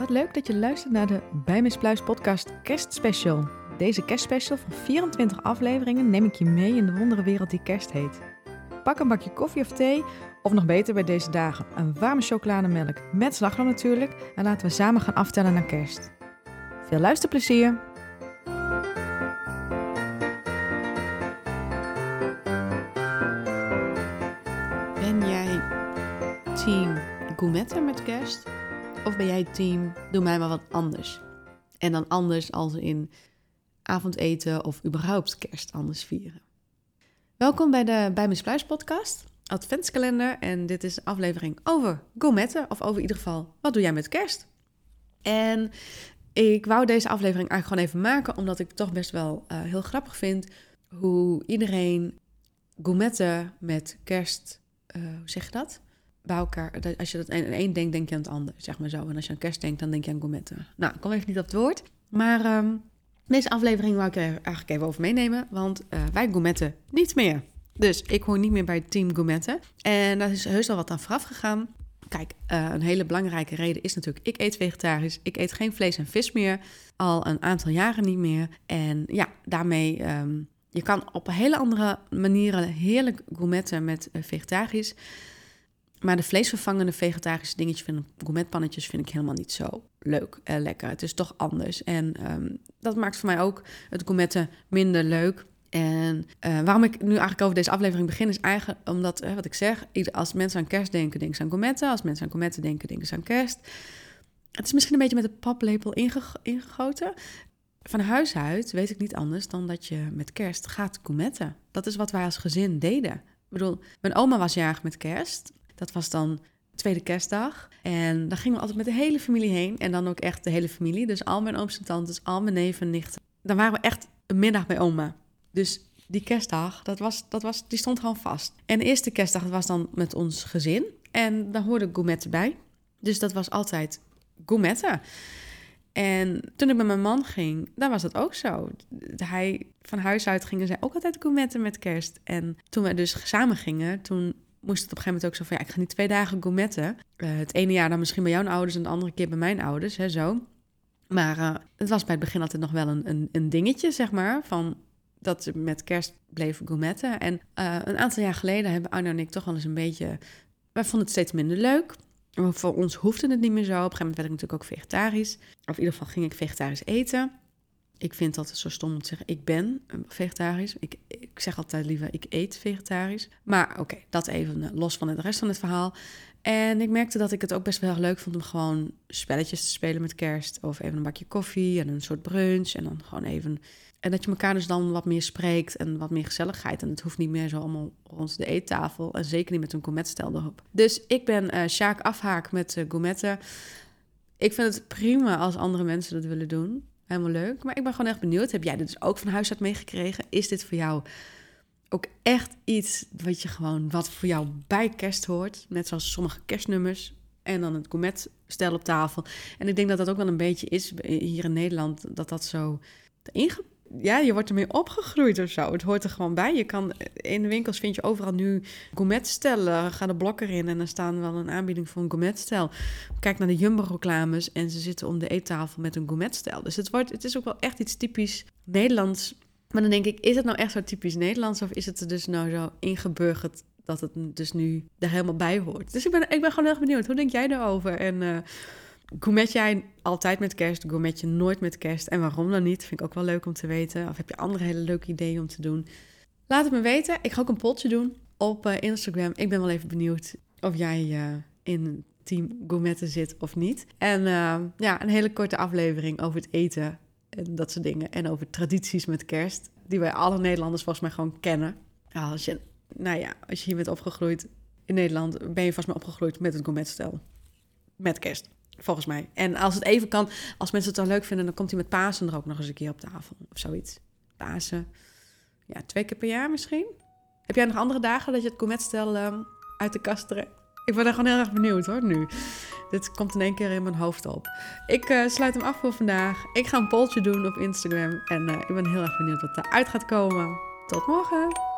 Wat leuk dat je luistert naar de Bij Miss Pluis podcast Kerstspecial. Deze kerstspecial van 24 afleveringen neem ik je mee in de wondere wereld die kerst heet. Pak een bakje koffie of thee, of nog beter bij deze dagen, een warme chocolademelk met slagroom natuurlijk. En laten we samen gaan aftellen naar kerst. Veel luisterplezier! Ben jij team gourmetten met kerst? Of ben jij team doe mij maar wat anders? En dan anders als in avondeten of überhaupt kerst anders vieren. Welkom bij de Bij Miss Pluis podcast, adventskalender. En dit is een aflevering over gourmetten, of over in ieder geval, wat doe jij met kerst? En ik wou deze aflevering eigenlijk gewoon even maken, omdat ik toch best wel uh, heel grappig vind hoe iedereen gourmetten met kerst, uh, hoe zeg je dat? Bij elkaar, als je dat aan één denkt, denk je aan het ander, zeg maar zo. En als je aan kerst denkt, dan denk je aan gourmetten. Nou, ik kom even niet op het woord. Maar um, deze aflevering wou ik er eigenlijk even over meenemen, want uh, wij gourmetten niet meer. Dus ik hoor niet meer bij het team gourmetten. En daar is heus al wat aan vooraf gegaan. Kijk, uh, een hele belangrijke reden is natuurlijk, ik eet vegetarisch. Ik eet geen vlees en vis meer, al een aantal jaren niet meer. En ja, daarmee, um, je kan op hele andere manieren heerlijk gourmetten met uh, vegetarisch. Maar de vleesvervangende vegetarische dingetjes, ik, gourmetpannetjes, vind ik helemaal niet zo leuk en lekker. Het is toch anders. En um, dat maakt voor mij ook het gourmetten minder leuk. En uh, waarom ik nu eigenlijk over deze aflevering begin, is eigenlijk omdat, wat ik zeg, als mensen aan kerst denken, denken ze aan gourmetten. Als mensen aan gourmetten denken, denken ze aan kerst. Het is misschien een beetje met de paplepel inge ingegoten. Van huis uit weet ik niet anders dan dat je met kerst gaat gourmetten. Dat is wat wij als gezin deden. Ik bedoel, mijn oma was jarig met kerst. Dat was dan tweede kerstdag. En dan gingen we altijd met de hele familie heen. En dan ook echt de hele familie. Dus al mijn ooms en tantes, al mijn neven en nichten. Dan waren we echt een middag bij oma. Dus die kerstdag, dat was, dat was, die stond gewoon vast. En de eerste kerstdag was dan met ons gezin. En daar hoorde gourmetten bij. Dus dat was altijd gourmetten. En toen ik met mijn man ging, dan was dat ook zo. Hij, van huis uit gingen zij ook altijd gourmetten met kerst. En toen we dus samen gingen, toen moest het op een gegeven moment ook zo van... ja, ik ga niet twee dagen gourmetten. Uh, het ene jaar dan misschien bij jouw ouders... en de andere keer bij mijn ouders, hè, zo. Maar uh, het was bij het begin altijd nog wel een, een, een dingetje, zeg maar... van dat ze met kerst bleven gourmetten. En uh, een aantal jaar geleden hebben Arno en ik toch wel eens een beetje... wij vonden het steeds minder leuk... Voor ons hoefde het niet meer zo. Op een gegeven moment werd ik natuurlijk ook vegetarisch. Of in ieder geval ging ik vegetarisch eten. Ik vind dat zo stom om te zeggen, ik ben vegetarisch. Ik, ik zeg altijd liever, ik eet vegetarisch. Maar oké, dat even los van de rest van het verhaal. En ik merkte dat ik het ook best wel leuk vond om gewoon spelletjes te spelen met kerst. Of even een bakje koffie en een soort brunch. En dan gewoon even... En dat je elkaar dus dan wat meer spreekt en wat meer gezelligheid. En het hoeft niet meer zo allemaal rond de eettafel. En zeker niet met een gourmetstel erop. Dus ik ben uh, Sjaak Afhaak met uh. Ik vind het prima als andere mensen dat willen doen helemaal leuk. Maar ik ben gewoon echt benieuwd. Heb jij dit dus ook van huis uit meegekregen? Is dit voor jou ook echt iets wat je gewoon, wat voor jou bij kerst hoort? Net zoals sommige kerstnummers. En dan het gourmetstel op tafel. En ik denk dat dat ook wel een beetje is hier in Nederland, dat dat zo inge ja, je wordt ermee opgegroeid of zo. Het hoort er gewoon bij. Je kan in de winkels vind je overal nu gourmetstellen. Ga de blok erin en dan staan wel een aanbieding voor een gourmetstel. Kijk naar de Jumbo-reclames en ze zitten om de eettafel met een gourmetstel. Dus het, wordt, het is ook wel echt iets typisch Nederlands. Maar dan denk ik, is het nou echt zo typisch Nederlands of is het er dus nou zo ingeburgerd dat het dus nu er helemaal bij hoort? Dus ik ben, ik ben gewoon heel erg benieuwd. Hoe denk jij daarover? En uh, Gourmet jij altijd met kerst? Gourmet je nooit met kerst? En waarom dan niet? Vind ik ook wel leuk om te weten. Of heb je andere hele leuke ideeën om te doen? Laat het me weten. Ik ga ook een potje doen op uh, Instagram. Ik ben wel even benieuwd of jij uh, in team gourmetten zit of niet. En uh, ja, een hele korte aflevering over het eten en dat soort dingen. En over tradities met kerst, die wij alle Nederlanders volgens mij gewoon kennen. Als je, nou ja, als je hier bent opgegroeid in Nederland, ben je vast maar opgegroeid met het gourmetstel. Met kerst. Volgens mij. En als het even kan, als mensen het dan leuk vinden, dan komt hij met Pasen er ook nog eens een keer op tafel. Of zoiets. Pasen. Ja, twee keer per jaar misschien. Heb jij nog andere dagen dat je het gourmetstel um, uit de kast trekt? Ik ben er gewoon heel erg benieuwd hoor, nu. Dit komt in één keer in mijn hoofd op. Ik uh, sluit hem af voor vandaag. Ik ga een polltje doen op Instagram. En uh, ik ben heel erg benieuwd wat eruit gaat komen. Tot morgen!